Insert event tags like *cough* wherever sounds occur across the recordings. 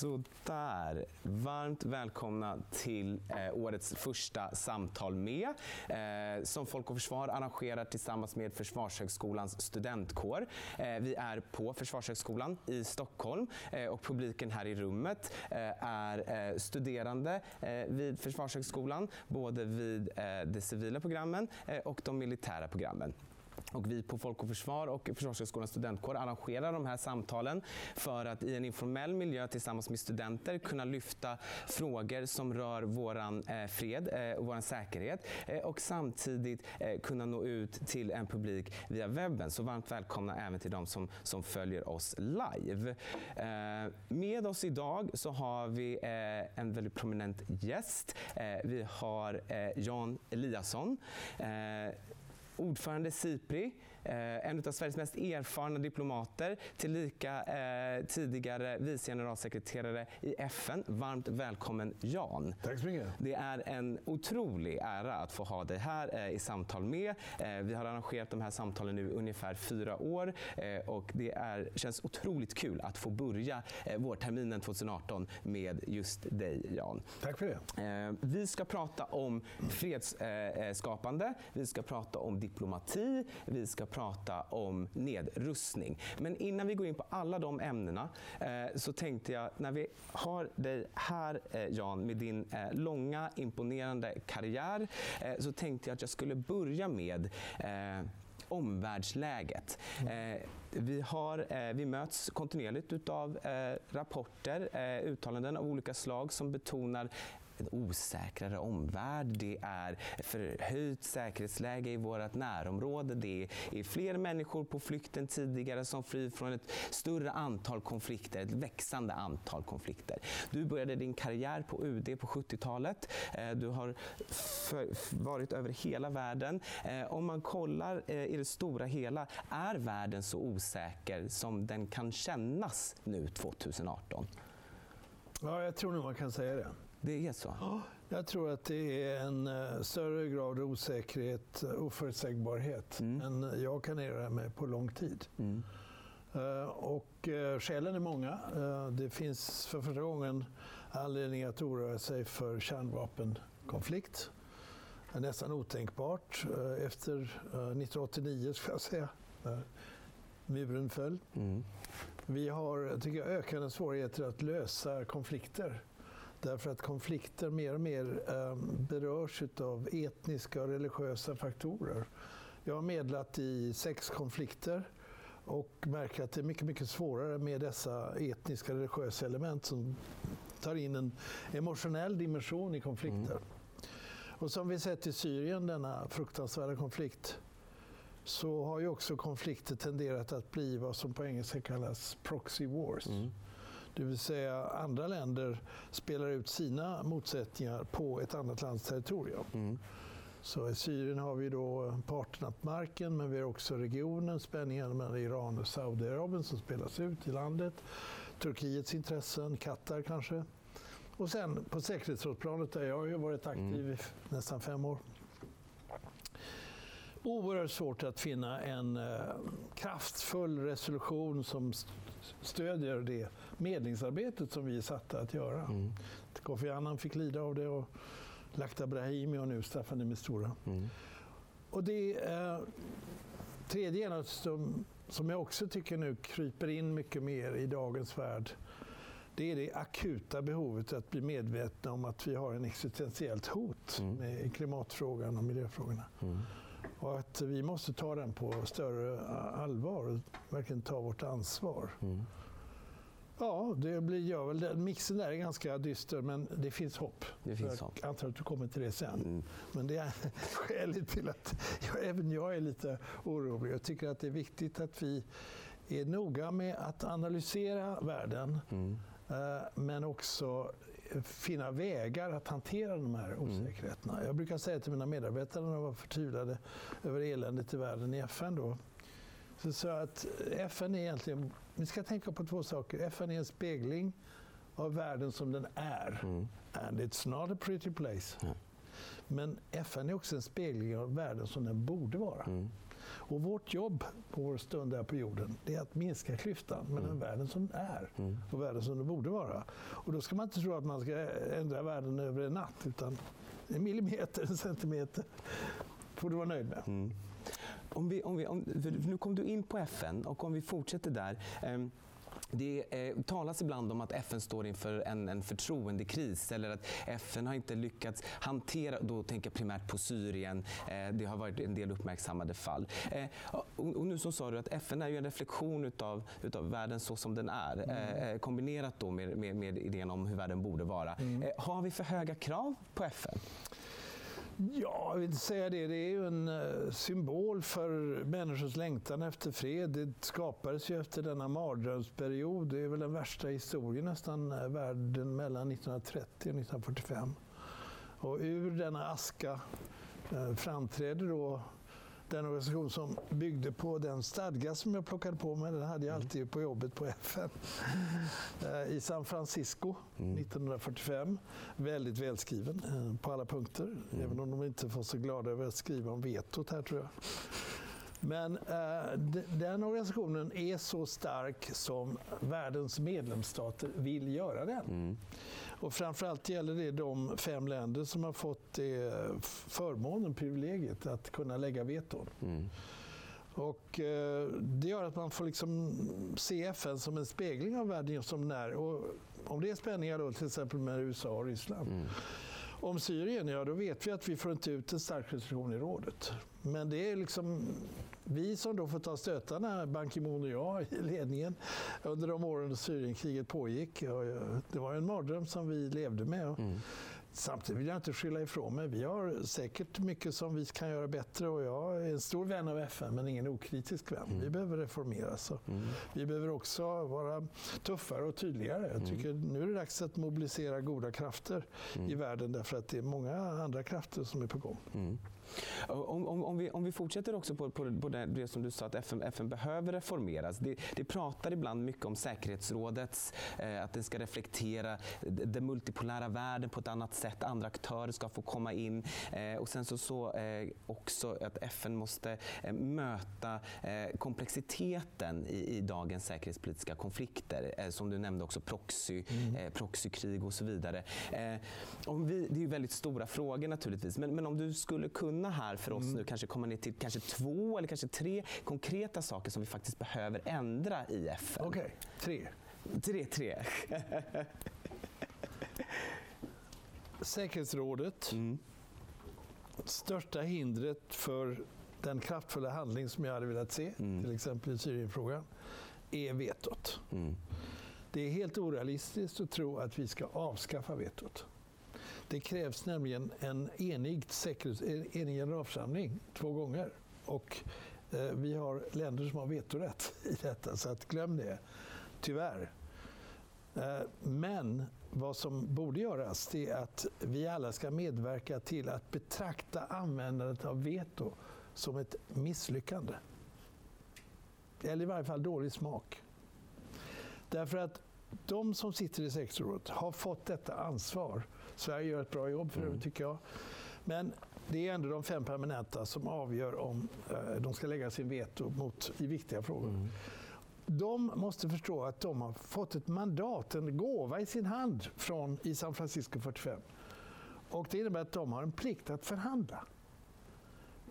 Sådär. Varmt välkomna till eh, årets första Samtal med eh, som Folk och Försvar arrangerar tillsammans med Försvarshögskolans studentkår. Eh, vi är på Försvarshögskolan i Stockholm eh, och publiken här i rummet eh, är eh, studerande eh, vid Försvarshögskolan, både vid eh, de civila programmen eh, och de militära programmen. Och vi på Folk och Försvar och Försvarshögskolans studentkår arrangerar de här samtalen för att i en informell miljö tillsammans med studenter kunna lyfta frågor som rör vår eh, fred eh, och vår säkerhet eh, och samtidigt kunna nå ut till en publik via webben. Så varmt välkomna även till de som, som följer oss live. Med oss idag så har vi en väldigt prominent gäst. Vi har Jan Eliasson ordförande Sipri, en av Sveriges mest erfarna diplomater, tillika eh, tidigare vice generalsekreterare i FN. Varmt välkommen Jan. Tack så mycket. Det är en otrolig ära att få ha dig här eh, i samtal med. Vi har arrangerat de här samtalen nu ungefär fyra år och det är, känns otroligt kul att få börja vårterminen 2018 med just dig Jan. Tack för det. Vi ska prata om fredsskapande, vi ska prata om diplomati, vi ska prata om nedrustning. Men innan vi går in på alla de ämnena eh, så tänkte jag, när vi har dig här eh, Jan med din eh, långa imponerande karriär, eh, så tänkte jag att jag skulle börja med eh, omvärldsläget. Eh, vi, har, eh, vi möts kontinuerligt av eh, rapporter, eh, uttalanden av olika slag som betonar en osäkrare omvärld, det är förhöjt säkerhetsläge i vårt närområde, det är fler människor på flykt än tidigare som flyr från ett större antal konflikter, ett växande antal konflikter. Du började din karriär på UD på 70-talet. Eh, du har varit över hela världen. Eh, om man kollar eh, i det stora hela, är världen så osäker som den kan kännas nu 2018? Ja, jag tror nog man kan säga det. Det är så? Ja, jag tror att det är en uh, större grad av osäkerhet, uh, oförutsägbarhet mm. än jag kan erhålla med på lång tid. Mm. Uh, och skälen är många. Det finns för första gången anledning att oroa sig för kärnvapenkonflikt. Nästan otänkbart efter 1989, ska jag säga, muren föll. Mm. Vi har tycker jag, ökande svårigheter att lösa konflikter. Därför att konflikter mer och mer eh, berörs av etniska och religiösa faktorer. Jag har medlat i sex konflikter och märker att det är mycket, mycket svårare med dessa etniska och religiösa element som tar in en emotionell dimension i konflikter. Mm. Och som vi sett i Syrien, denna fruktansvärda konflikt, så har ju också konflikter tenderat att bli vad som på engelska kallas proxy wars. Mm. Det vill säga andra länder spelar ut sina motsättningar på ett annat lands territorium. Mm. Så I Syrien har vi då partnermarken, men vi har också regionen, spänningen mellan Iran och Saudiarabien som spelas ut i landet. Turkiets intressen, Qatar kanske. Och sen på säkerhetsrådsplanet där jag har varit aktiv mm. i nästan fem år oerhört svårt att finna en eh, kraftfull resolution som stödjer det medlingsarbetet som vi är satta att göra. Mm. Kofi Annan fick lida av det och Lakhdar Brahimi och nu Staffan de Mistura. Mm. Och det eh, tredje är som, som jag också tycker nu kryper in mycket mer i dagens värld. Det är det akuta behovet att bli medvetna om att vi har en existentiellt hot mm. med klimatfrågan och miljöfrågorna. Mm. Och att vi måste ta den på större allvar och verkligen ta vårt ansvar. Mm. Ja, det blir, gör väl. Mixen där är ganska dyster, men det finns hopp. Det finns hopp. Jag antar att du kommer till det sen. Mm. Men det är *laughs* skälet till att jag, även jag är lite orolig. Jag tycker att det är viktigt att vi är noga med att analysera världen. Mm. Eh, men också finna vägar att hantera de här mm. osäkerheterna. Mm. Jag brukar säga till mina medarbetare när de var förtvivlade över eländet i världen i FN då, så sa att FN är egentligen, vi ska tänka på två saker. FN är en spegling av världen som den är. Mm. And it's not a pretty place. Mm. Men FN är också en spegling av världen som den borde vara. Mm. Och vårt jobb på vår stund här på jorden, det är att minska klyftan mellan mm. världen som den är mm. och världen som den borde vara. Och då ska man inte tro att man ska ändra världen över en natt, utan en millimeter, en centimeter får du vara nöjd med. Mm. Om vi, om vi, om, nu kom du in på FN och om vi fortsätter där. Um, det eh, talas ibland om att FN står inför en, en förtroendekris eller att FN har inte lyckats hantera, då tänker jag primärt på Syrien, eh, det har varit en del uppmärksammade fall. Eh, och, och, nu så sa du att FN är ju en reflektion utav, utav världen så som den är, mm. Eh, eh, kombinerat då med, med, med, idén om hur världen borde vara. Mm. Eh, har vi för höga krav på FN? Ja, jag vill inte säga det. Det är ju en eh, symbol för människors längtan efter fred. Det skapades ju efter denna mardrömsperiod. Det är väl den värsta historien nästan, eh, världen mellan 1930 och 1945. Och ur denna aska eh, framträder då den organisation som byggde på den stadga som jag plockade på mig. Den hade jag mm. alltid på jobbet på FN. Eh, I San Francisco mm. 1945. Väldigt välskriven eh, på alla punkter. Mm. Även om de inte var så glada över att skriva om vetot här tror jag. Men eh, den organisationen är så stark som världens medlemsstater vill göra den. Mm. Och framförallt gäller det de fem länder som har fått det förmånen, privilegiet att kunna lägga veton. Mm. Och, eh, det gör att man får liksom se FN som en spegling av världen som den är. Och om det är spänningar då, till exempel med USA och Ryssland. Mm. Om Syrien, ja då vet vi att vi får inte ut en stark resolution i rådet. Men det är liksom vi som då får ta stötarna, Ban Ki-Moon och jag i ledningen, under de åren Syrienkriget pågick. Det var en mardröm som vi levde med. Mm. Samtidigt vill jag inte skylla ifrån mig. Vi har säkert mycket som vi kan göra bättre och jag är en stor vän av FN men ingen okritisk vän. Mm. Vi behöver reformeras. Mm. Vi behöver också vara tuffare och tydligare. Jag tycker mm. nu är det dags att mobilisera goda krafter i världen därför att det är många andra krafter som är på gång. Mm. Om, om, om, vi, om vi fortsätter också på, på, på det, det, som du sa att FN, FN behöver reformeras. Det, det pratar ibland mycket om säkerhetsrådets, eh, att den ska reflektera den multipolära världen på ett annat sätt. Andra aktörer ska få komma in. Eh, och sen så, så eh, också att FN måste eh, möta komplexiteten i, i, dagens säkerhetspolitiska konflikter. Som du nämnde också proxy, mm. proxykrig och så vidare. om vi, det är ju väldigt stora frågor naturligtvis, men, men om du skulle kunna kunna här för oss mm. nu kanske komma ner till kanske två eller kanske tre konkreta saker som vi faktiskt behöver ändra i FN? Okej, okay. tre. Tre, tre. *laughs* Säkerhetsrådet. Mm. Största hindret för den kraftfulla handling som jag hade velat se, mm. till exempel i Syrienfrågan, är vetot. Mm. Det är helt orealistiskt att tro att vi ska avskaffa vetot. Det krävs nämligen en enig, säkerhets, enig generalförsamling två gånger. Och eh, vi har länder som har vetorätt *laughs* i detta, så att glöm det. Tyvärr. Eh, men vad som borde göras är att vi alla ska medverka till att betrakta användandet av veto som ett misslyckande. Eller i varje fall dålig smak. Därför att de som sitter i säkerhetsrådet har fått detta ansvar Sverige gör ett bra jobb för det, mm. tycker jag. Men det är ändå de fem permanenta som avgör om eh, de ska lägga sin veto mot, i viktiga frågor. Mm. De måste förstå att de har fått ett mandat, en gåva i sin hand från i San Francisco 45. Och det innebär att de har en plikt att förhandla.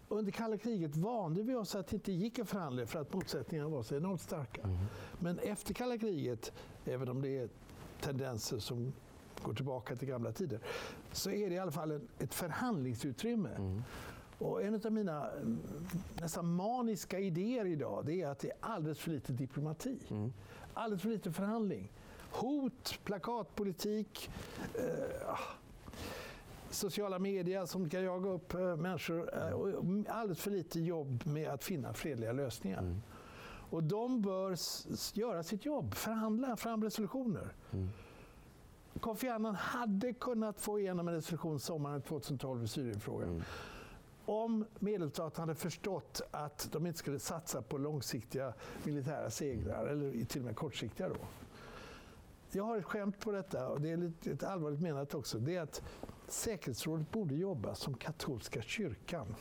Under kalla kriget vande vi oss att det inte gick att förhandla för att motsättningarna var så enormt starka. Mm. Men efter kalla kriget, även om det är tendenser som går tillbaka till gamla tider, så är det i alla fall ett förhandlingsutrymme. Mm. Och en av mina mm, nästan maniska idéer idag det är att det är alldeles för lite diplomati. Mm. Alldeles för lite förhandling. Hot, plakatpolitik, eh, sociala medier som ska jaga upp eh, människor. Eh, och alldeles för lite jobb med att finna fredliga lösningar. Mm. Och de bör göra sitt jobb, förhandla fram resolutioner. Mm. Kofi Annan hade kunnat få igenom en resolution sommaren 2012 i Syrienfrågan. Mm. Om medlemsstaterna hade förstått att de inte skulle satsa på långsiktiga militära segrar, eller till och med kortsiktiga. Då. Jag har ett skämt på detta, och det är lite allvarligt menat också. Det är att säkerhetsrådet borde jobba som katolska kyrkan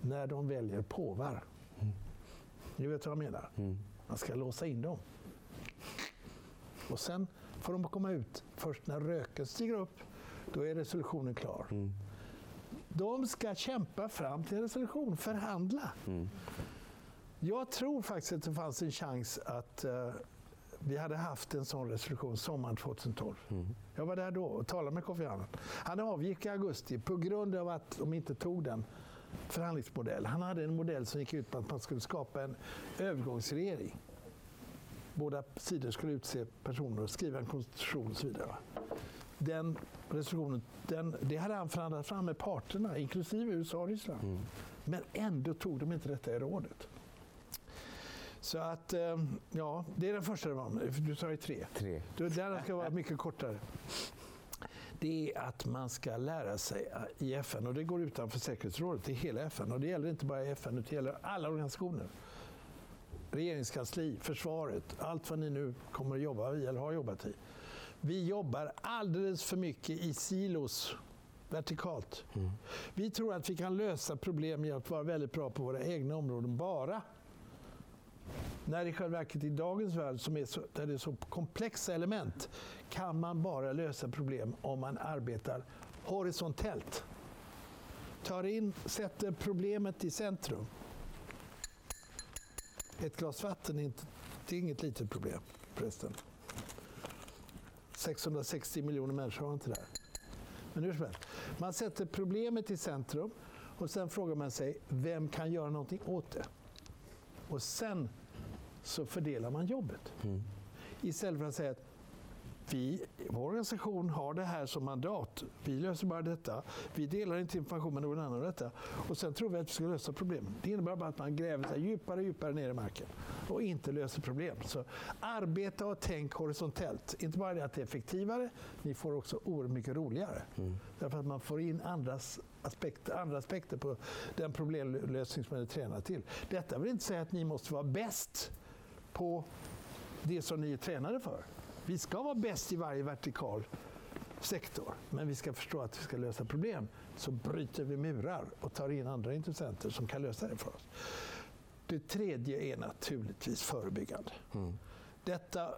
när de väljer påvar. Mm. Ni vet vad jag menar? Mm. Man ska låsa in dem. Och sen får de komma ut först när röken stiger upp. Då är resolutionen klar. Mm. De ska kämpa fram till en resolution, förhandla. Mm. Jag tror faktiskt att det fanns en chans att uh, vi hade haft en sån resolution sommaren 2012. Mm. Jag var där då och talade med Kofi Annan. Han avgick i augusti på grund av att de inte tog den förhandlingsmodell. Han hade en modell som gick ut på att man skulle skapa en övergångsregering. Båda sidor skulle utse personer och skriva en konstitution och så vidare. Den resolutionen, den, det hade han förhandlat fram med parterna, inklusive USA och Ryssland. Mm. Men ändå tog de inte detta i rådet. Så att, eh, ja, det är den första det var. Du sa ju tre. tre. Den ska vara mycket kortare. Det är att man ska lära sig i FN, och det går utanför säkerhetsrådet, det är hela FN. Och det gäller inte bara FN, utan det gäller alla organisationer. Regeringskansli, försvaret, allt vad ni nu kommer att jobba i eller har jobbat i. Vi jobbar alldeles för mycket i silos vertikalt. Mm. Vi tror att vi kan lösa problem genom att vara väldigt bra på våra egna områden bara. När i själva verket i dagens värld, som är så, där det är så komplexa element, kan man bara lösa problem om man arbetar horisontellt. Tar in, sätter problemet i centrum. Ett glas vatten är, inte, är inget litet problem förresten. 660 miljoner människor har inte det här. Men hur som helst. Man sätter problemet i centrum och sen frågar man sig, vem kan göra någonting åt det? Och sen så fördelar man jobbet. Mm. Istället för att säga att vi, vår organisation har det här som mandat. Vi löser bara detta. Vi delar inte information med någon annan om detta. Och sen tror vi att vi ska lösa problem. Det innebär bara att man gräver sig djupare och djupare ner i marken och inte löser problem. Så arbeta och tänk horisontellt. Inte bara det att det är effektivare, ni får också oerhört mycket roligare. Mm. Därför att man får in andras aspekter, andra aspekter på den problemlösning som man är tränad till. Detta vill inte säga att ni måste vara bäst på det som ni är tränade för. Vi ska vara bäst i varje vertikal sektor, men vi ska förstå att vi ska lösa problem. Så bryter vi murar och tar in andra intressenter som kan lösa det för oss. Det tredje är naturligtvis förebyggande. Mm. Detta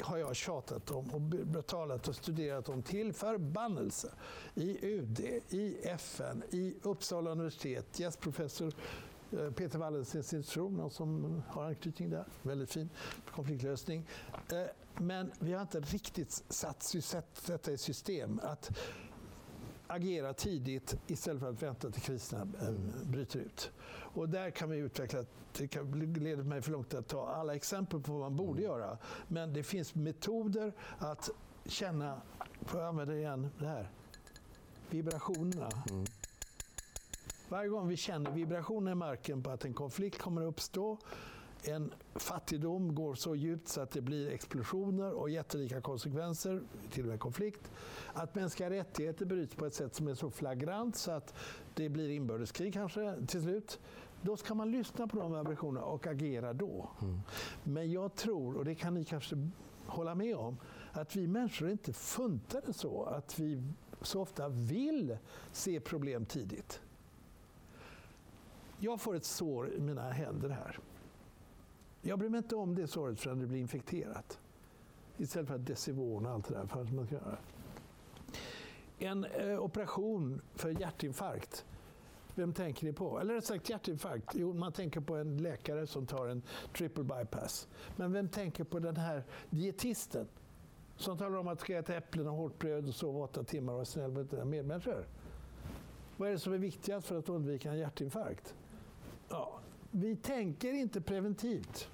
har jag tjatat om och talat och studerat om till förbannelse. I UD, i FN, i Uppsala universitet, gästprofessor Eh, Peter Wallensens institution, någon som har anknytning där. Väldigt fin konfliktlösning. Eh, men vi har inte riktigt satt detta i system. Att agera tidigt istället för att vänta till kriserna eh, bryter ut. Och där kan vi utveckla, det kan leda mig för långt att ta alla exempel på vad man borde mm. göra. Men det finns metoder att känna, får jag använda igen det här, vibrationerna. Mm. Varje gång vi känner vibrationer i marken på att en konflikt kommer att uppstå, en fattigdom går så djupt så att det blir explosioner och jättelika konsekvenser, till och med konflikt. Att mänskliga rättigheter bryts på ett sätt som är så flagrant så att det blir inbördeskrig kanske till slut. Då ska man lyssna på de vibrationerna och agera då. Mm. Men jag tror, och det kan ni kanske hålla med om, att vi människor är inte funtade så att vi så ofta vill se problem tidigt. Jag får ett sår i mina händer här. Jag bryr mig inte om det såret förrän det blir infekterat. Istället för att Desivon och allt det där. För att man ska göra. En eh, operation för hjärtinfarkt. Vem tänker ni på? Eller rätt sagt hjärtinfarkt. Jo, man tänker på en läkare som tar en triple bypass. Men vem tänker på den här dietisten som talar om att ska äta äpplen och hårt bröd och sova åtta timmar och vara snäll mot dina medmänniskor? Vad är det som är viktigast för att undvika en hjärtinfarkt? Ja, vi tänker inte preventivt.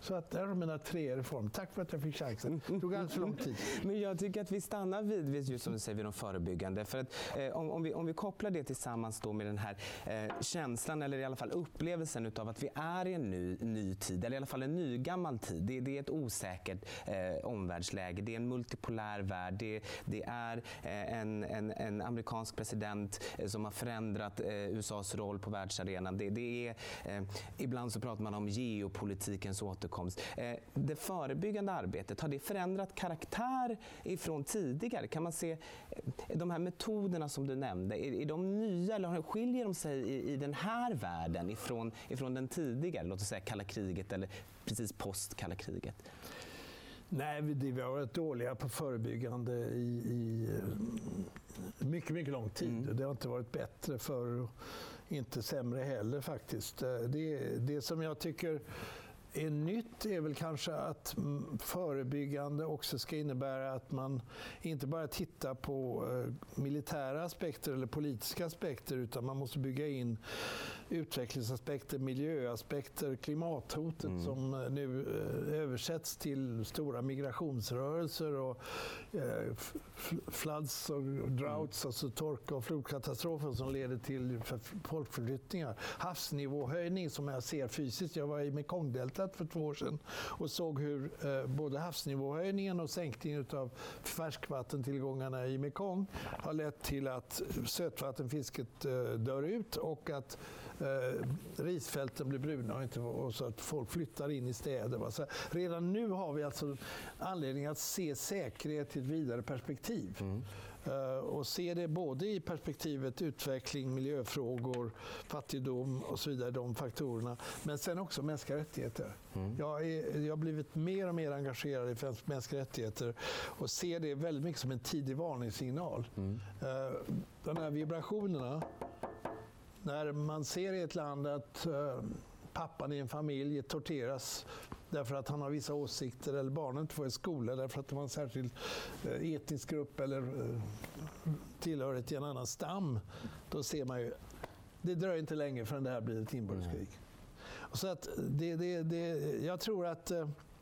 Så att där har mina tre reformer. Tack för att jag fick chansen. Det tog alldeles för lång tid. *laughs* Men jag tycker att vi stannar vid, just som du säger, vid de förebyggande. För att, eh, om, om, vi, om vi kopplar det tillsammans då med den här eh, känslan, eller i alla fall upplevelsen utav att vi är i en ny, ny tid, eller i alla fall en ny gammal tid. Det, det är ett osäkert eh, omvärldsläge. Det är en multipolär värld. Det, det är eh, en, en, en, amerikansk president eh, som har förändrat eh, USAs roll på världsarenan. Det, det är, eh, ibland så pratar man om geopolitikens återkomst återkomst. Eh, det förebyggande arbetet, har det förändrat karaktär ifrån tidigare? Kan man se eh, de här metoderna som du nämnde, är, är de nya eller skiljer de sig i, i den här världen ifrån, ifrån den tidigare, låt oss säga kalla kriget eller precis post kalla kriget? Nej, vi har varit dåliga på förebyggande i, i mycket, mycket lång tid. Mm. Det har inte varit bättre för inte sämre heller faktiskt. Det, det som jag tycker är nytt är väl kanske att förebyggande också ska innebära att man inte bara tittar på eh, militära aspekter eller politiska aspekter utan man måste bygga in utvecklingsaspekter, miljöaspekter, klimathotet mm. som eh, nu eh, översätts till stora migrationsrörelser och floods och droughts, mm. alltså torka och flodkatastrofer som leder till folkförflyttningar. Havsnivåhöjning som jag ser fysiskt. Jag var i Mekongdeltat för två år sedan och såg hur eh, både havsnivåhöjningen och sänkningen av färskvattentillgångarna i Mekong har lett till att sötvattenfisket eh, dör ut och att eh, risfälten blir bruna och, inte, och så att folk flyttar in i städer. Så redan nu har vi alltså anledning att se säkerhet i ett vidare perspektiv. Mm. Eh, och se det både i perspektivet utveckling, miljöfrågor, fattigdom och så vidare, de faktorerna. Men sen också mänskliga rättigheter. Mm. Jag, är, jag har blivit mer och mer engagerad i mänskliga rättigheter och ser det väldigt mycket som en tidig varningssignal. Mm. Eh, de här vibrationerna, när man ser i ett land att eh, pappan i en familj torteras därför att han har vissa åsikter eller barnen inte får i skola därför att de har en särskild eh, etnisk grupp eller eh, tillhörighet till en annan stam. Då ser man ju, det dröjer inte länge förrän det här blir ett inbördeskrig. Så att det, det, det, jag tror att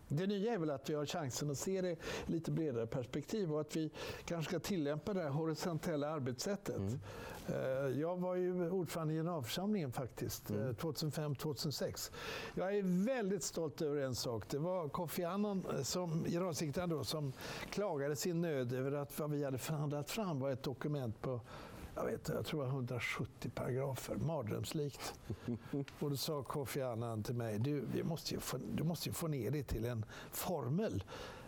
det nya är väl att vi har chansen att se det i lite bredare perspektiv och att vi kanske ska tillämpa det här horisontella arbetssättet. Mm. Eh, jag var ju ordförande i generalförsamlingen faktiskt, mm. 2005-2006. Eh, jag är väldigt stolt över en sak. Det var Kofi Annan, eh, som generalsekreterare då, som klagade sin nöd över att vad vi hade förhandlat fram var ett dokument på jag, vet, jag tror det var 170 paragrafer, mardrömslikt. *laughs* Och då sa Kofi Annan till mig, du, vi måste ju få, du måste ju få ner det till en formel.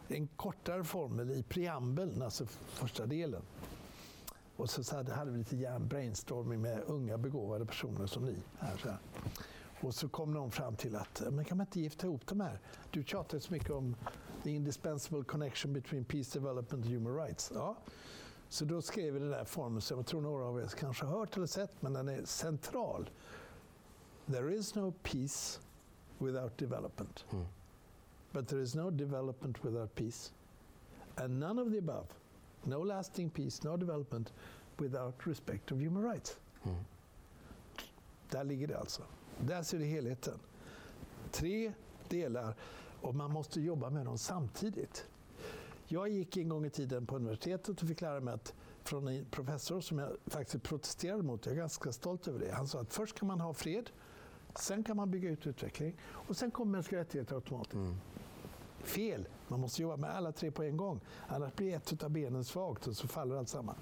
En kortare formel i preambeln, alltså första delen. Och så, så hade vi lite brainstorming med unga begåvade personer som ni. Här, så här. Och så kom någon fram till att men kan man inte gifta ihop de här? Du tjatar så mycket om the indispensable connection between peace development and human rights. Ja. Så då skrev vi den där formeln som jag tror några av er kanske har hört eller sett, men den är central. There is no peace without development. Mm. But there is no development without peace. And none of the above No lasting peace, no development without respect of human rights. Mm. Där ligger det alltså. Där ser du helheten. Tre delar och man måste jobba med dem samtidigt. Jag gick en gång i tiden på universitetet och fick lära mig att från en professor som jag faktiskt protesterade mot, jag är ganska stolt över det. Han sa att först kan man ha fred, sen kan man bygga ut utveckling och sen kommer mänskliga rättigheter automatiskt. Mm. Fel. Man måste jobba med alla tre på en gång. Annars blir ett av benen svagt och så faller allt samman.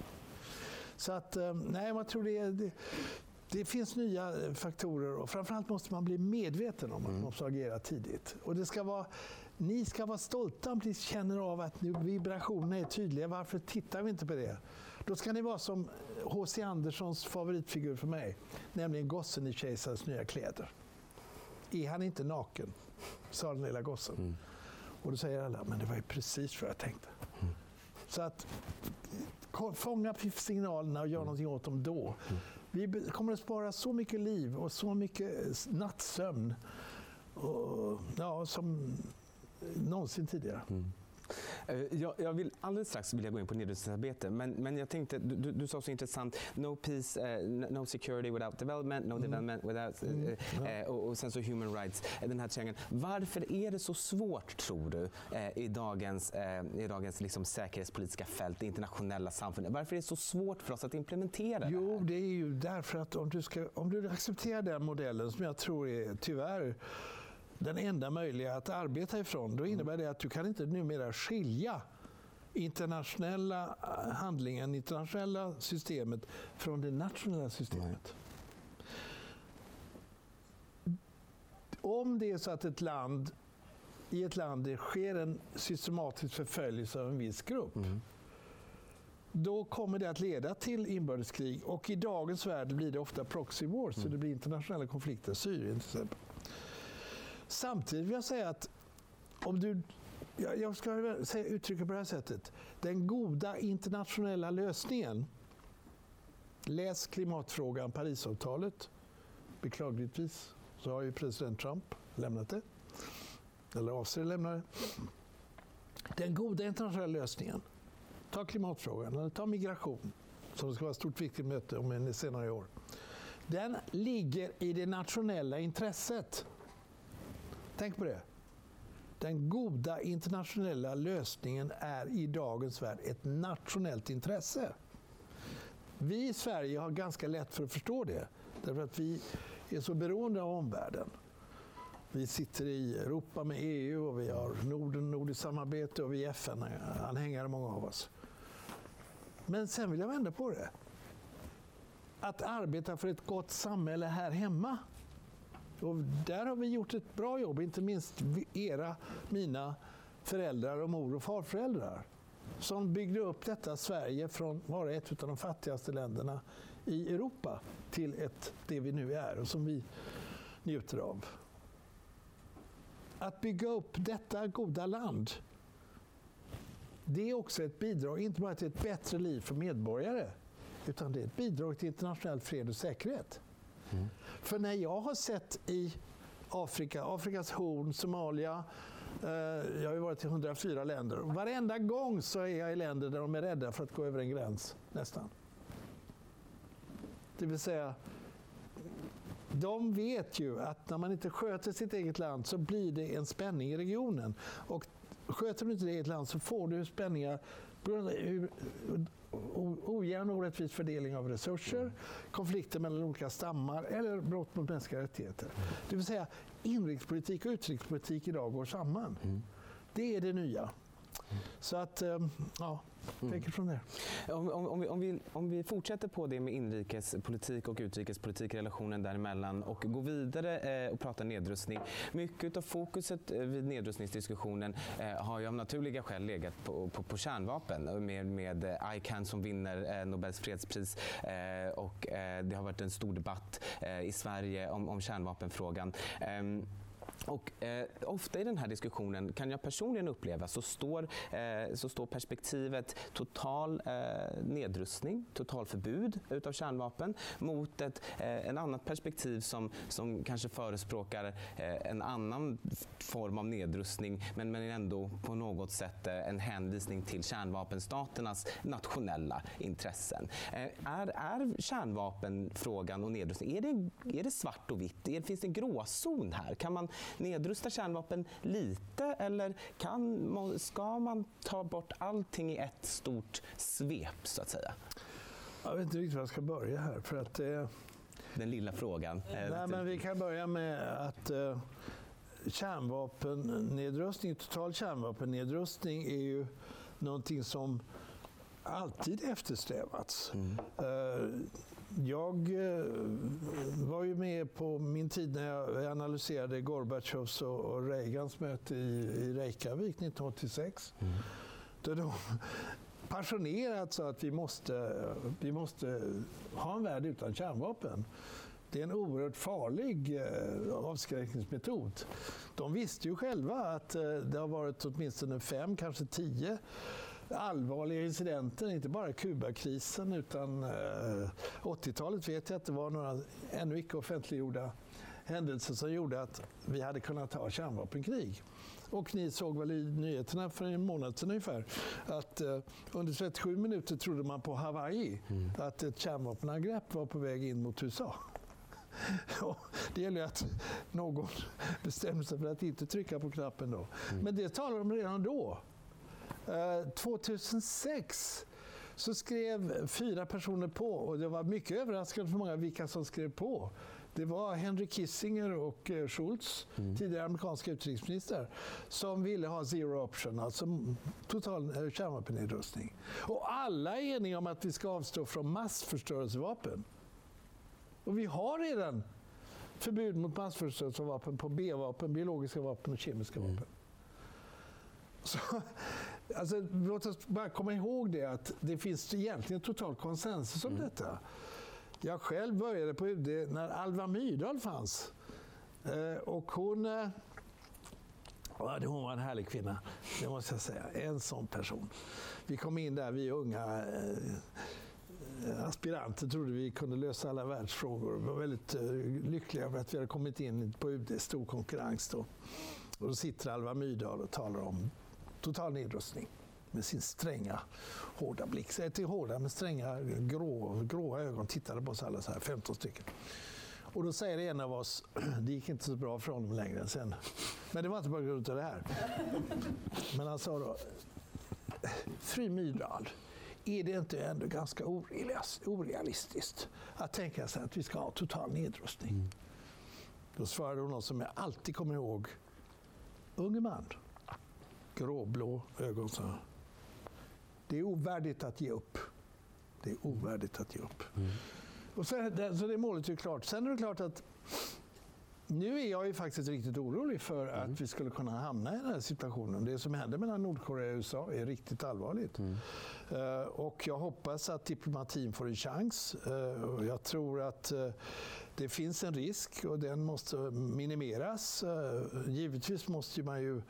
Så att, eh, nej, jag tror det, det, det finns nya faktorer och framförallt måste man bli medveten om att man mm. måste agera tidigt. Och det ska vara, ni ska vara stolta om ni känner av att vibrationerna är tydliga. Varför tittar vi inte på det? Då ska ni vara som H.C. Anderssons favoritfigur för mig, nämligen gossen i kejsarens nya kläder. Är han inte naken? sa den lilla gossen. Mm. Och då säger alla, men det var ju precis vad jag tänkte. Mm. Så att fånga signalerna och göra mm. någonting åt dem då. Mm. Vi kommer att spara så mycket liv och så mycket nattsömn och, ja, som någonsin tidigare. Mm. Eh, jag, jag, vill alldeles strax vilja gå in på nedrustningsarbete, men, men jag tänkte, du, du sa så intressant, no peace, uh, no security without development, no mm. development without, uh, mm. ja. uh, och, och, sen så human rights, den här triangeln. Varför är det så svårt, tror du, i dagens, i dagens liksom säkerhetspolitiska fält, det internationella samfundet? Varför är det så svårt för oss att implementera det Jo, det är ju därför att om du, ska, om du accepterar den modellen, som jag tror är tyvärr den enda möjliga att arbeta ifrån, då innebär det att du kan inte numera skilja internationella eh, handlingen, internationella systemet från det nationella systemet. Nej. Om det är så att ett land i ett land det sker en systematisk förföljelse av en viss grupp. Mm. Då kommer det att leda till inbördeskrig och i dagens värld blir det ofta proxy wars, mm. så det blir internationella konflikter. Syrien till exempel. Samtidigt vill jag säga att om du jag ska uttrycka på det här sättet. Den goda internationella lösningen. Läs klimatfrågan, Parisavtalet. Beklagligtvis så har ju president Trump lämnat det. Eller avser att lämna det. Den goda internationella lösningen. Ta klimatfrågan eller ta migration som ska vara ett stort viktigt möte om en senare i år. Den ligger i det nationella intresset. Tänk på det. Den goda internationella lösningen är i dagens värld ett nationellt intresse. Vi i Sverige har ganska lätt för att förstå det, därför att vi är så beroende av omvärlden. Vi sitter i Europa med EU och vi har Norden, nordiskt samarbete och vi är FN-anhängare, många av oss. Men sen vill jag vända på det. Att arbeta för ett gott samhälle här hemma och där har vi gjort ett bra jobb, inte minst era, mina föräldrar och mor och farföräldrar som byggde upp detta Sverige från att vara ett av de fattigaste länderna i Europa till ett, det vi nu är och som vi njuter av. Att bygga upp detta goda land, det är också ett bidrag, inte bara till ett bättre liv för medborgare, utan det är ett bidrag till internationell fred och säkerhet. Mm. För när jag har sett i Afrika, Afrikas horn, Somalia, eh, jag har ju varit i 104 länder. Varenda gång så är jag i länder där de är rädda för att gå över en gräns, nästan. Det vill säga, de vet ju att när man inte sköter sitt eget land så blir det en spänning i regionen. Och sköter du inte ditt eget land så får du spänningar ojämn och orättvis fördelning av resurser, konflikter mellan olika stammar eller brott mot mänskliga rättigheter. Det vill säga inrikespolitik och utrikespolitik idag går samman. Mm. Det är det nya. Så att, ehm, ja, mm. från det. Om, om, om, vi, om, vi, om vi fortsätter på det med inrikespolitik och utrikespolitik, relationen däremellan och går vidare eh, och pratar nedrustning. Mycket av fokuset eh, vid nedrustningsdiskussionen eh, har ju av naturliga skäl legat på, på, på kärnvapen med, med ICAN som vinner Nobels fredspris och det har varit en stor debatt i Sverige om, om kärnvapenfrågan. Och, eh, ofta i den här diskussionen kan jag personligen uppleva så står, eh, så står perspektivet total eh, nedrustning, totalförbud utav kärnvapen mot ett eh, en annat perspektiv som, som kanske förespråkar eh, en annan form av nedrustning men, men ändå på något sätt eh, en hänvisning till kärnvapenstaternas nationella intressen. Eh, är, är kärnvapenfrågan och nedrustning, är det, är det svart och vitt? Är, finns det en gråzon här? Kan man nedrusta kärnvapen lite eller kan, ska man ta bort allting i ett stort svep så att säga? Jag vet inte riktigt var jag ska börja här. För att, eh, Den lilla frågan. Nej, men vi kan börja med att eh, kärnvapennedrustning, total kärnvapennedrustning är ju någonting som alltid eftersträvats. Mm. Uh, jag eh, var ju med på min tid när jag analyserade Gorbatjovs och Reagans möte i Reykjavik 1986. Mm. Då de passionerat sa att vi måste, vi måste ha en värld utan kärnvapen. Det är en oerhört farlig eh, avskräckningsmetod. De visste ju själva att eh, det har varit åtminstone fem, kanske tio allvarliga incidenter, inte bara Kubakrisen utan eh, 80-talet vet jag att det var några ännu icke offentliggjorda händelser som gjorde att vi hade kunnat ha kärnvapenkrig. Och ni såg väl i nyheterna för en månad sedan ungefär att eh, under 37 minuter trodde man på Hawaii mm. att ett kärnvapenangrepp var på väg in mot USA. *laughs* det gäller att någon bestämmer sig för att inte trycka på knappen då. Mm. Men det talade de redan då. 2006 eh, så skrev fyra personer på och det var mycket överraskande för många vilka som skrev på. Det var Henry Kissinger och eh, Schultz, mm. tidigare amerikanska utrikesminister, som ville ha zero option, alltså total eh, kärnvapennedrustning. Och alla är eniga om att vi ska avstå från massförstörelsevapen. Och vi har redan förbud mot massförstörelsevapen på B-vapen, biologiska vapen och kemiska mm. vapen. Så, alltså, låt oss bara komma ihåg det att det finns egentligen total konsensus om mm. detta. Jag själv började på UD när Alva Myrdal fanns. Eh, och hon... Eh, hon var en härlig kvinna, det måste jag säga. En sån person. Vi kom in där, vi unga eh, aspiranter trodde vi kunde lösa alla världsfrågor. Vi var väldigt lyckliga över att vi hade kommit in på UD, stor konkurrens då. Och då sitter Alva Myrdal och talar om total nedrustning med sin stränga, hårda blick. Inte hårda, men stränga, grå, gråa ögon tittade på oss alla, så här, 15 stycken. Och då säger en av oss, *clears throat* det gick inte så bra för honom längre sen. Men det var inte på grund av det här. Men han sa då, Fru Myrdal, är det inte ändå ganska orealistiskt att tänka sig att vi ska ha total nedrustning? Mm. Då svarade hon något som jag alltid kommer ihåg. Unge man, gråblå ögon, sa Det är ovärdigt att ge upp. Det är ovärdigt att ge upp. Mm. Och så, så det målet är klart. Sen är det klart att nu är jag ju faktiskt riktigt orolig för mm. att vi skulle kunna hamna i den här situationen. Det som händer mellan Nordkorea och USA är riktigt allvarligt. Mm. Uh, och jag hoppas att diplomatin får en chans. Uh, jag tror att uh, det finns en risk och den måste minimeras. Givetvis måste man ju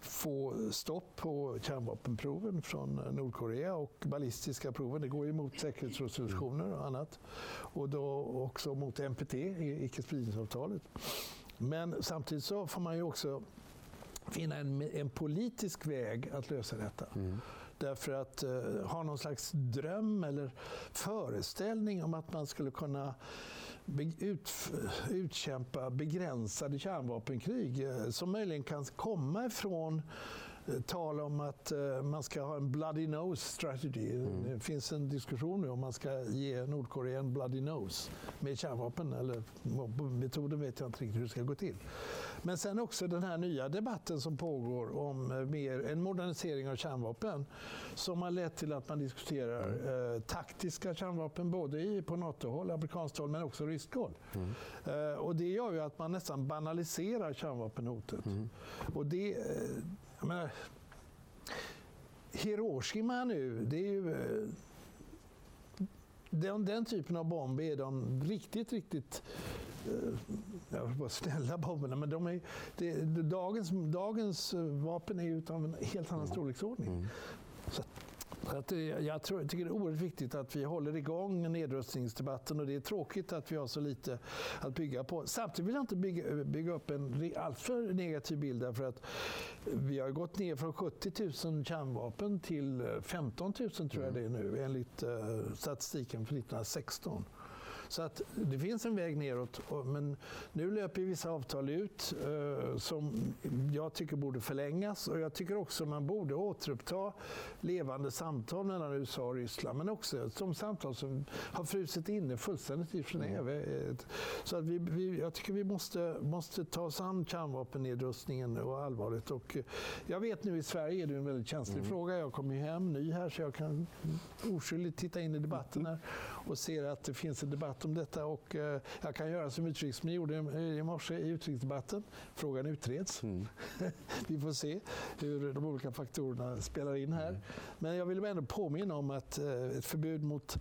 få stopp på kärnvapenproven från Nordkorea och ballistiska proven. Det går ju mot säkerhetsresolutioner och annat. Och då också mot NPT, icke-spridningsavtalet. Men samtidigt så får man ju också finna en, en politisk väg att lösa detta. Mm. Därför att eh, ha någon slags dröm eller föreställning om att man skulle kunna ut, utkämpa begränsade kärnvapenkrig eh, som möjligen kan komma ifrån eh, tal om att eh, man ska ha en bloody nose strategy. Mm. Det finns en diskussion nu om man ska ge Nordkorea en bloody nose med kärnvapen. Eller metoden vet jag inte riktigt hur det ska gå till. Men sen också den här nya debatten som pågår om eh, mer, en modernisering av kärnvapen som har lett till att man diskuterar eh, taktiska kärnvapen både i, på NATO-håll, amerikanskt håll, men också ryskt håll. Mm. Eh, och det gör ju att man nästan banaliserar kärnvapenhotet. Mm. Och det, eh, menar, Hiroshima nu, det är ju den, den, typen av bomb är de riktigt, riktigt Eh, jag bara snälla bomberna, men de är, det, dagens, dagens vapen är ju av en helt annan storleksordning. Mm. Så att, jag, tror, jag tycker det är oerhört viktigt att vi håller igång nedrustningsdebatten och det är tråkigt att vi har så lite att bygga på. Samtidigt vill jag inte bygga, bygga upp en alltför negativ bild därför att vi har gått ner från 70 000 kärnvapen till 15 000 tror jag det är nu enligt statistiken för 1916. Så att det finns en väg neråt. Men nu löper vissa avtal ut eh, som jag tycker borde förlängas. Och jag tycker också man borde återuppta levande samtal mellan USA och Ryssland. Men också de samtal som har frusit inne fullständigt i Genève. Mm. Så att vi, vi, jag tycker vi måste, måste ta oss an kärnvapennedrustningen och allvarligt. Och jag vet nu i Sverige är det en väldigt känslig mm. fråga. Jag kommer ju hem ny här så jag kan oskyldigt titta in i debatten här och ser att det finns en debatt om detta. Och eh, jag kan göra som utrikesministern gjorde i morse i utrikesdebatten. Frågan utreds. Mm. *laughs* Vi får se hur de olika faktorerna spelar in här. Mm. Men jag vill ändå påminna om att eh, ett förbud mot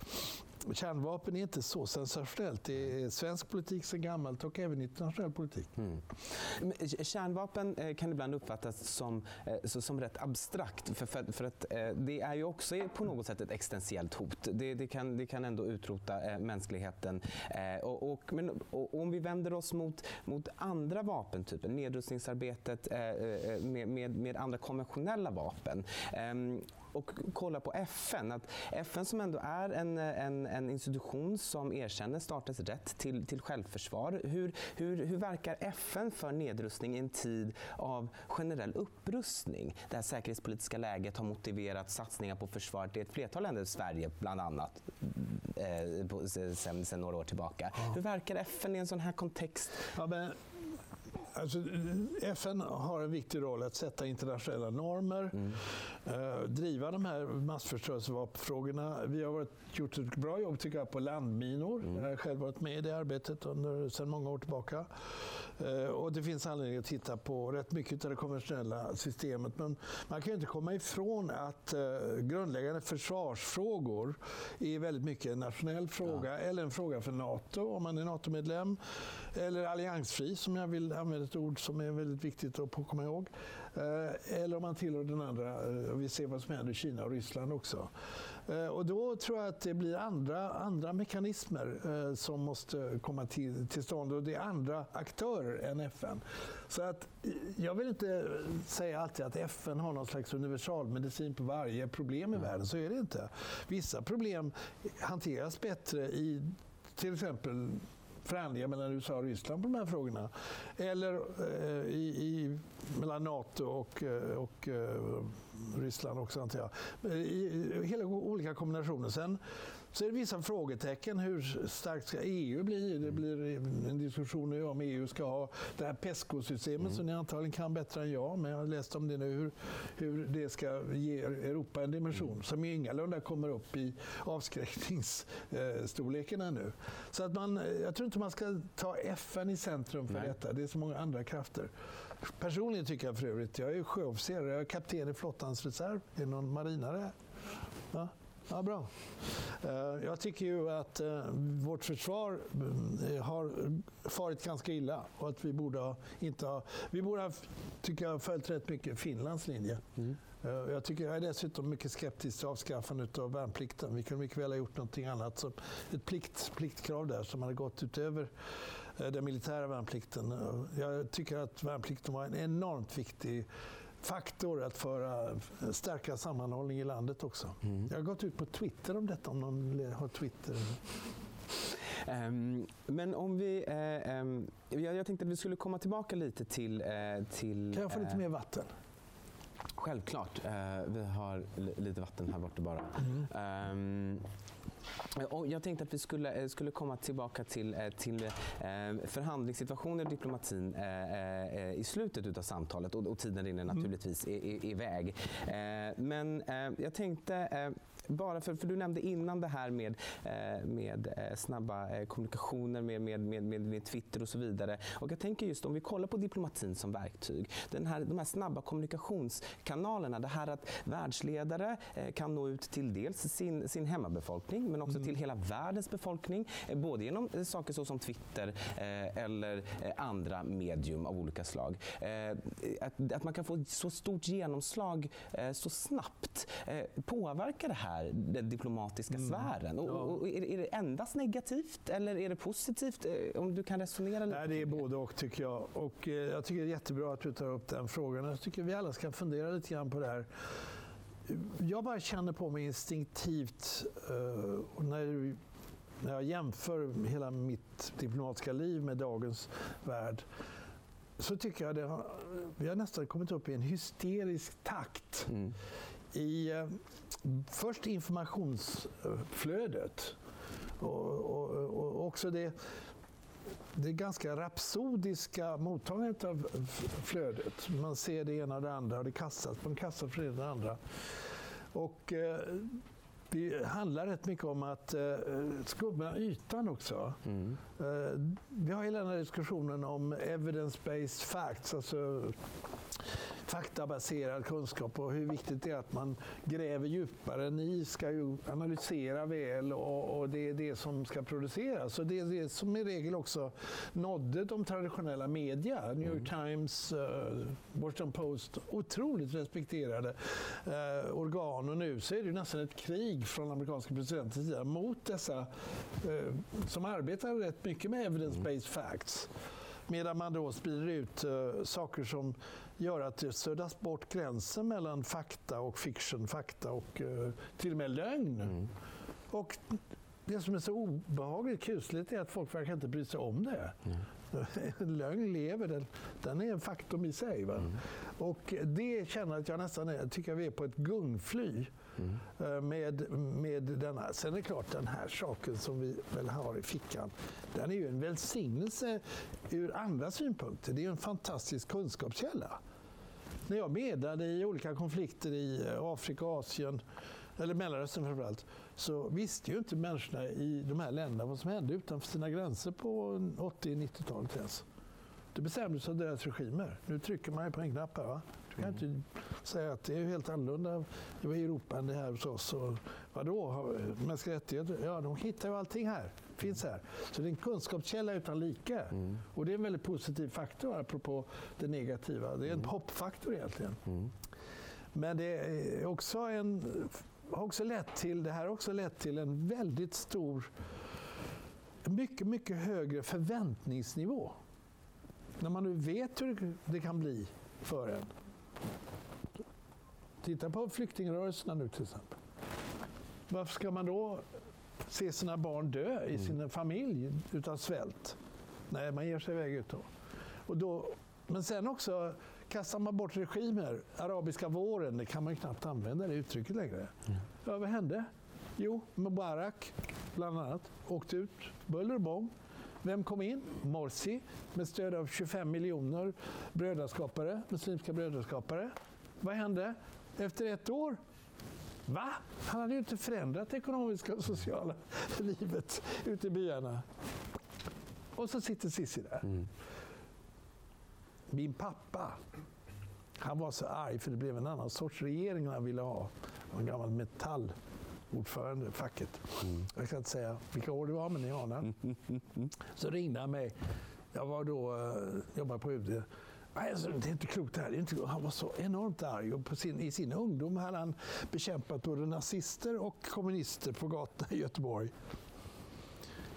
kärnvapen är inte så sensationellt. Det är svensk politik sedan gammalt och även internationell politik. Mm. Kärnvapen eh, kan ibland uppfattas som, eh, som rätt abstrakt. För, för, för, att eh, det är ju också på något sätt ett existentiellt hot. Det, det, kan, det kan ändå utrota mänskligheten. Och, och, men, och om vi vänder oss mot, mot andra vapentyper, nedrustningsarbetet med, med, med andra konventionella vapen ehm, och kolla på FN. Att FN som ändå är en, en, en institution som erkänner staters rätt till, till självförsvar. Hur, hur, hur verkar FN för nedrustning i en tid av generell upprustning? Det här säkerhetspolitiska läget har motiverat satsningar på försvaret i ett flertal länder, Sverige bland annat, eh, sen, sen några år tillbaka. Hur verkar FN i en sån här kontext? Ja, men Alltså, FN har en viktig roll att sätta internationella normer, mm. eh, driva de här massförstörelsevapenfrågorna. Vi har varit, gjort ett bra jobb tycker jag, på landminor. Mm. Jag har själv varit med i det arbetet under, sedan många år tillbaka. Eh, och det finns anledning att titta på rätt mycket av det konventionella systemet. Men man kan inte komma ifrån att eh, grundläggande försvarsfrågor är väldigt mycket en nationell fråga ja. eller en fråga för NATO om man är NATO-medlem. Eller alliansfri som jag vill använda ett ord som är väldigt viktigt att komma ihåg. Eh, eller om man tillhör den andra. Vi ser vad som händer i Kina och Ryssland också. Eh, och då tror jag att det blir andra, andra mekanismer eh, som måste komma till, till stånd och det är andra aktörer än FN. Så att, eh, jag vill inte säga alltid att FN har någon slags universalmedicin på varje problem i mm. världen, så är det inte. Vissa problem hanteras bättre i till exempel förhandlingar mellan USA och Ryssland på de här frågorna. Eller eh, i, i, mellan NATO och, eh, och eh, Ryssland också antar jag. Eh, I, i hela olika kombinationer. Sen så är det vissa frågetecken. Hur starkt ska EU bli? Det blir en diskussion nu om EU ska ha det här PESCO-systemet mm. som ni antagligen kan bättre än jag. Men jag har läst om det nu. Hur, hur det ska ge Europa en dimension mm. som ingalunda kommer upp i avskräckningsstorleken ännu. Så att man, jag tror inte man ska ta FN i centrum för Nej. detta. Det är så många andra krafter. Personligen tycker jag för övrigt, jag är sjöofficer, jag är kapten i flottans reserv. Är någon marinare? Ja. Ja, bra. Eh, jag tycker ju att eh, vårt försvar eh, har farit ganska illa och att vi borde ha, inte ha, vi borde ha, tycker jag, följt rätt mycket Finlands linje. Mm. Jag, tycker, jag är dessutom mycket skeptisk till avskaffandet av värnplikten. Vi kunde mycket väl ha gjort någonting annat. Så ett plikt, pliktkrav där som hade gått utöver den militära värnplikten. Jag tycker att värnplikten var en enormt viktig faktor att föra, stärka sammanhållning i landet också. Mm. Jag har gått ut på Twitter om detta, om någon har Twitter. Um, men om vi... Uh, um, jag, jag, tänkte att vi skulle komma tillbaka lite till... Uh, till kan jag få lite uh, mer vatten? Självklart. vi har lite vatten här borta bara. Mm. Um, och jag tänkte att vi skulle, eh, skulle komma tillbaka till, eh, till eh, förhandlingssituationer i diplomatin i slutet av samtalet och, och tiden rinner mm. naturligtvis mm. iväg. Men jag tänkte bara för, för du nämnde innan det här med, med snabba kommunikationer med, med, med, med, Twitter och så vidare. Och jag tänker just om vi kollar på diplomatin som verktyg. Den här, de här snabba kommunikationskanalerna. Det här att världsledare kan nå ut till dels sin, sin hemmabefolkning men också mm. till hela världens befolkning. Eh, både genom eh, saker såsom Twitter eh, eller andra medium av olika slag. Att, att man kan få så stort genomslag så snabbt. Påverkar det här den diplomatiska mm. sfären? Och, och, är, är, det endast negativt eller är det positivt? Om du kan resonera lite? Nej, det är både och tycker jag. Och jag tycker det är jättebra att du tar upp den frågan. Jag tycker vi alla ska fundera lite grann på det här jag bara känner på mig instinktivt uh, när, när jag jämför hela mitt diplomatiska liv med dagens värld så tycker jag att vi har nästan kommit upp i en hysterisk takt. Mm. I uh, först informationsflödet och, och, och också det det ganska rapsodiska mottagandet av flödet. Man ser det ena och det andra och det kastas en kassa för det ena och det andra. Och, eh, det handlar rätt mycket om att eh, skumma ytan också. Mm. Eh, vi har hela den här diskussionen om evidence-based facts, alltså faktabaserad kunskap och hur viktigt det är att man gräver djupare. Ni ska ju analysera väl och, och det är det som ska produceras. Och det är det som i regel också nådde de traditionella media. New York mm. Times, uh, Washington Post, otroligt respekterade uh, organ. Och nu så är det nästan ett krig från amerikanska presidentens sida mot dessa uh, som arbetar rätt mycket med evidence-based facts. Medan man då sprider ut uh, saker som gör att det suddas bort gränsen mellan fakta och fiction, fakta och uh, till och med lögn. Mm. Och det som är så obehagligt kusligt är att folk verkar inte bry sig om det. Mm. *laughs* En lögn lever, den, den är en faktum i sig. Mm. Och det känner att jag nästan är, tycker vi är på ett gungfly. Mm. Med, med denna. Sen är det klart, den här saken som vi väl har i fickan, den är ju en välsignelse ur andra synpunkter. Det är en fantastisk kunskapskälla. När jag medlade i olika konflikter i Afrika och Asien, eller Mellanöstern framförallt, så visste ju inte människorna i de här länderna vad som hände utanför sina gränser på 80-90-talet ens. Det bestämdes av deras regimer. Nu trycker man på en knapp här. Va? Du kan inte säga att det är helt annorlunda i Europa än det här hos oss. Och vadå, mänskliga rättigheter? Ja, de hittar ju allting här. finns här. Så det är en kunskapskälla utan like. Mm. Och det är en väldigt positiv faktor apropå det negativa. Det är en mm. hoppfaktor egentligen. Mm. Men det är också en har också lett till, det här har också lett till en väldigt stor, mycket, mycket högre förväntningsnivå. När man nu vet hur det kan bli för en. Titta på flyktingrörelserna nu till exempel. Varför ska man då se sina barn dö i mm. sin familj utav svält? Nej, man ger sig iväg ut då. Och då men sen också kastar man bort regimer. Arabiska våren, det kan man ju knappt använda det uttrycket längre. Mm. Ja, vad hände? Jo, Mubarak bland annat åkte ut, buller och bång. Vem kom in? Morsi med stöd av 25 miljoner brödraskapare, muslimska brödraskapare. Vad hände? Efter ett år Va? Han hade ju inte förändrat det ekonomiska och sociala livet ute i byarna. Och så sitter Sissi där. Mm. Min pappa, han var så arg för det blev en annan sorts regering han ville ha. En gammal metallordförande facket. Mm. Jag ska inte säga vilka år det var, men ni anar. *laughs* Så ringde han mig. Jag var då, uh, jobbade på UD. Alltså, det är inte klokt det här. Det är inte, han var så enormt arg. Och sin, I sin ungdom hade han bekämpat både nazister och kommunister på gatorna i Göteborg.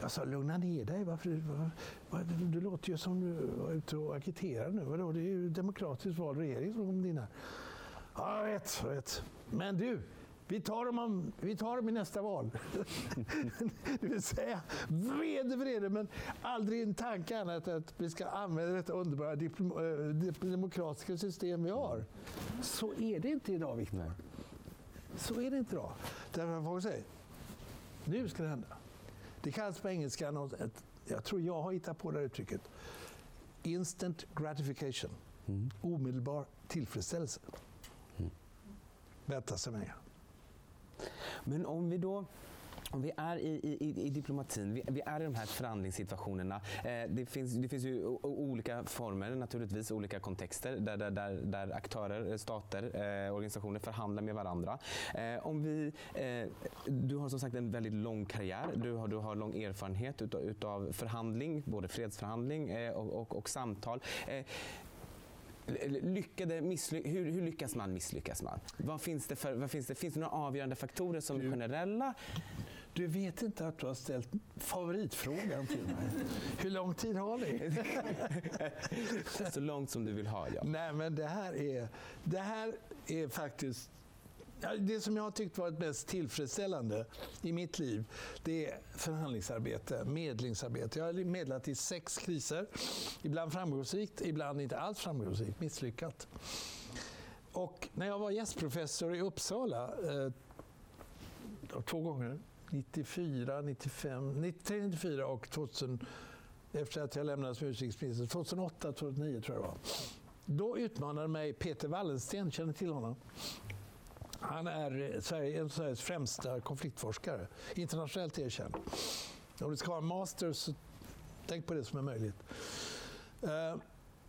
Jag sa, lugna ner dig. Varför, var, var, du låter ju som du var ute och agiterar nu. Vadå? Det är ju demokratiskt vald regering som kommer in här. Ja, jag vet, jag vet. Men du, vi tar, dem om, vi tar dem i nästa val. *laughs* det vill säga, vrede, vrede, men aldrig en tanke annat att vi ska använda detta underbara äh, demokratiska system vi har. Så är det inte idag, Viktor. Så är det inte idag. Därför att folk säger, nu ska det hända. Det kallas på engelska, något, jag tror jag har hittat på det här uttrycket, instant gratification. Mm. Omedelbar tillfredsställelse. Mm. Vänta sig mer. Men om vi då om vi är i, i, i diplomatin, vi, vi, är i de här förhandlingssituationerna. Eh, det, finns, det finns ju olika former, naturligtvis, olika kontexter där, där, där, där aktörer, eh, stater, eh, organisationer förhandlar med varandra. Eh, om vi, eh, du har som sagt en väldigt lång karriär. Du har, du har lång erfarenhet utav, utav förhandling, både fredsförhandling eh, och, och, och, samtal. Eh, Lyckade, missly hur, hur, lyckas man, misslyckas man? Vad finns det för, vad finns det, finns det några avgörande faktorer som är generella? Du vet inte att du har ställt favoritfrågan till mig. Hur lång tid har ni? *laughs* Så långt som du vill ha, ja. Nej, men det här är, det här är faktiskt det som jag har tyckt varit mest tillfredsställande i mitt liv, det är förhandlingsarbete, medlingsarbete. Jag har medlat i sex kriser. Ibland framgångsrikt, ibland inte alls framgångsrikt, misslyckat. Och när jag var gästprofessor i Uppsala, eh, två gånger, 94, 95, 93, 94 och 2000, efter att jag lämnade som utrikesminister, 2008, 2009 tror jag det var. Då utmanade mig Peter Wallensten, känner till honom? Han är eh, Sverige, en av Sveriges främsta konfliktforskare, internationellt erkänd. Om du ska ha en master, så tänk på det som är möjligt. Uh,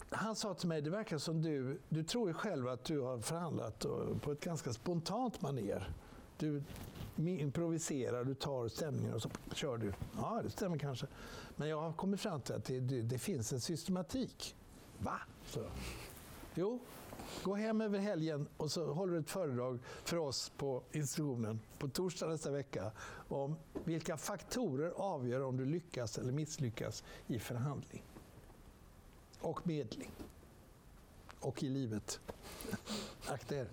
han sa till mig, det verkar som du, du tror ju själv att du har förhandlat på ett ganska spontant maner. Du improviserar, du tar stämningar och så kör du. Ja, det stämmer kanske. Men jag har kommit fram till att det, det, det finns en systematik. Va? Så. Jo, gå hem över helgen och så håller du ett föredrag för oss på institutionen på torsdag nästa vecka om vilka faktorer avgör om du lyckas eller misslyckas i förhandling och medling och i livet. Akta er.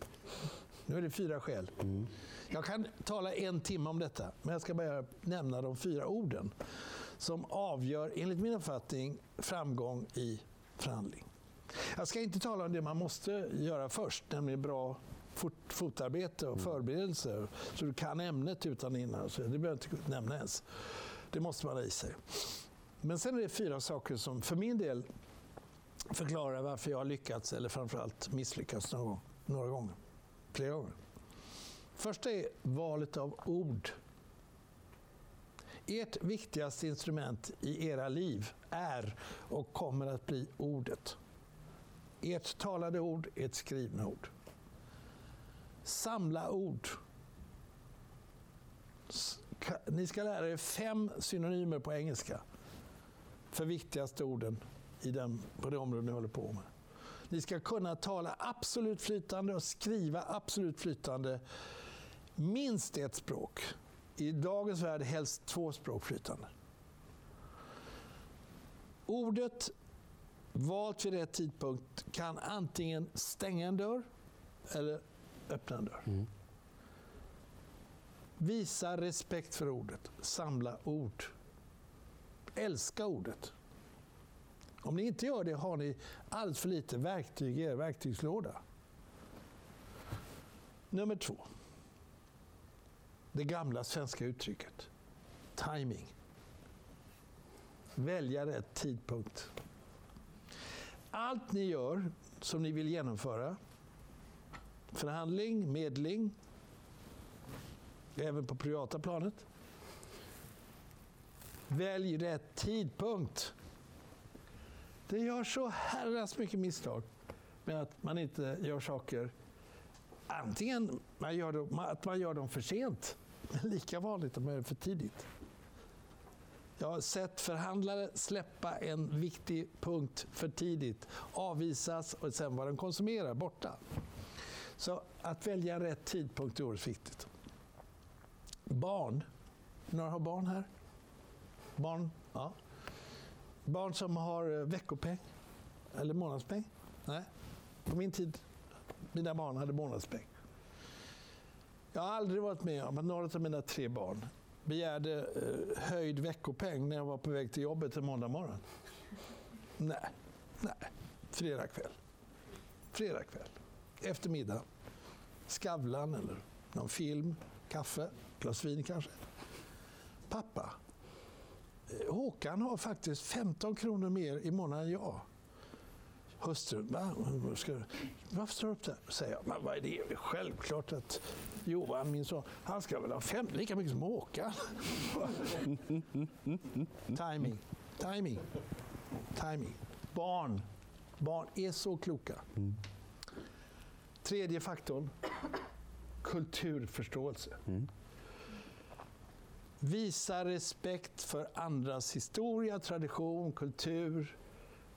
Nu är det fyra skäl. Mm. Jag kan tala en timme om detta, men jag ska bara nämna de fyra orden som avgör, enligt min uppfattning, framgång i förhandling. Jag ska inte tala om det man måste göra först, nämligen bra fotarbete och förberedelser så du kan ämnet utan innan. Så det behöver jag inte nämna ens. Det måste man ha i sig. Men sen är det fyra saker som för min del förklarar varför jag har lyckats eller framförallt misslyckats några, några gånger. Flera gånger. Första är valet av ord. Ert viktigaste instrument i era liv är och kommer att bli ordet. Ert talade ord, ert skrivna ord. Samla ord. Ni ska lära er fem synonymer på engelska för viktigaste orden i den, på det område ni håller på med. Ni ska kunna tala absolut flytande och skriva absolut flytande minst ett språk. I dagens värld helst två språk flytande. Ordet valt vid rätt tidpunkt kan antingen stänga en dörr eller öppna en dörr. Mm. Visa respekt för ordet. Samla ord. Älska ordet. Om ni inte gör det har ni alldeles för lite verktyg i er verktygslåda. Nummer två. Det gamla svenska uttrycket. Timing. Välja rätt tidpunkt. Allt ni gör som ni vill genomföra, förhandling, medling, även på privata planet. Välj rätt tidpunkt. Det gör så herrans mycket misstag med att man inte gör saker Antingen man gör dem, att man gör dem för sent, men *laughs* lika vanligt att man gör det för tidigt. Jag har sett förhandlare släppa en viktig punkt för tidigt, avvisas och sen vad de konsumerar borta. Så att välja rätt tidpunkt är oerhört viktigt. Barn. Några har barn här? Barn? Ja. Barn som har eh, veckopeng? Eller månadspeng? Nej. På min tid, mina barn hade månadspeng. Jag har aldrig varit med om att några av mina tre barn begärde eh, höjd veckopeng när jag var på väg till jobbet en måndag morgon. Nej, nej. Fredag kväll. Fredag kväll. Eftermiddag. Skavlan eller någon film, kaffe, glas vin kanske. Pappa, eh, Håkan har faktiskt 15 kronor mer i månaden än jag. Hustrun, va? Ska, varför står du upp där? Säger jag, men vad är det? Självklart att Johan, min son, han ska väl ha fem, lika mycket som Håkan. Timing. Timing. Timing. Barn. Barn är så kloka. Tredje faktorn, kulturförståelse. Mm. Visa respekt för andras historia, tradition, kultur.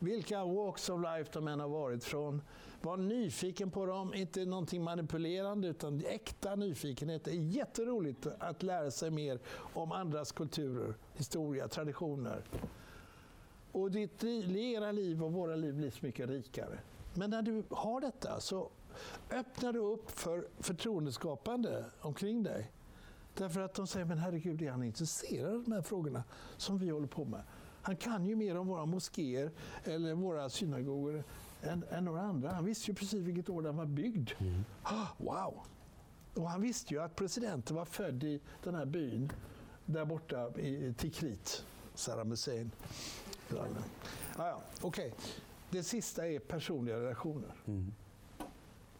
Vilka walks of life de än har varit från. Var nyfiken på dem, inte någonting manipulerande utan äkta nyfikenhet. Det är jätteroligt att lära sig mer om andras kulturer, historia, traditioner. Och ditt, era liv och våra liv blir så mycket rikare. Men när du har detta så öppnar du upp för förtroendeskapande omkring dig. Därför att de säger, men herregud, är han intresserad av de här frågorna som vi håller på med? Han kan ju mer om våra moskéer eller våra synagogor än, än några andra. Han visste ju precis vilket år den var byggd. Mm. Wow! Och han visste ju att presidenten var född i den här byn där borta i Tikrit, Saddam Hussein. Ja, ja, okay. Det sista är personliga relationer. Mm.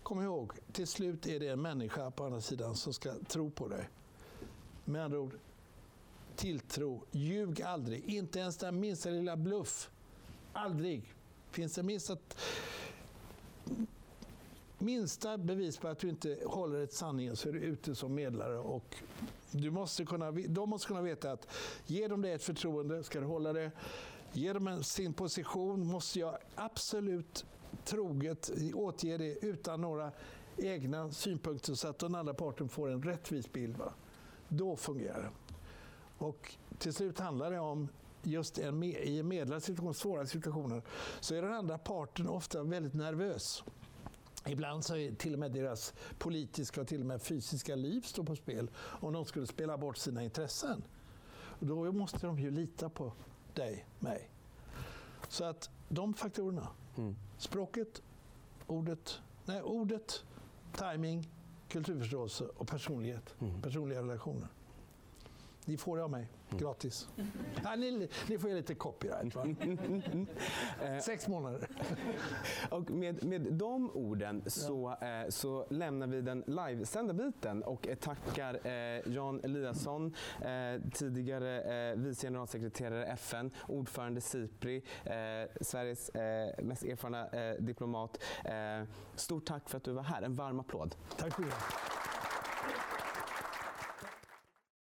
Kom ihåg, till slut är det en människa på andra sidan som ska tro på dig. Med andra ord, tilltro. Ljug aldrig. Inte ens den minsta lilla bluff. Aldrig. Finns det minsta, minsta bevis på att du inte håller ett sanningen så är du ute som medlare. Och du måste kunna, de måste kunna veta att ger de dig ett förtroende, ska du hålla det. Ge dem sin position, måste jag absolut troget återge det utan några egna synpunkter så att den andra parten får en rättvis bild. Va? Då fungerar det. Och till slut handlar det om just en, i en medlarsituation, svåra situationer, så är den andra parten ofta väldigt nervös. Ibland så är till och med deras politiska och till och med fysiska liv står på spel om de skulle spela bort sina intressen. Då måste de ju lita på dig, mig. Så att de faktorerna, Mm. språket, ordet, nej, ordet timing, kulturförståelse och personlighet, Mm. personliga relationer. Ni får det av mig, gratis. *laughs* Ja, ni, ni får ju lite copyright. Va? *laughs* Eh, Sex månader. *laughs* Och med, med de orden så, eh, så lämnar vi den livesända biten och eh, tackar eh, Jan Eliasson, eh, tidigare eh, vice generalsekreterare FN, ordförande SIPRI, Sveriges mest erfarna diplomat. Stort tack för att du var här. En varm applåd. Tack så mycket.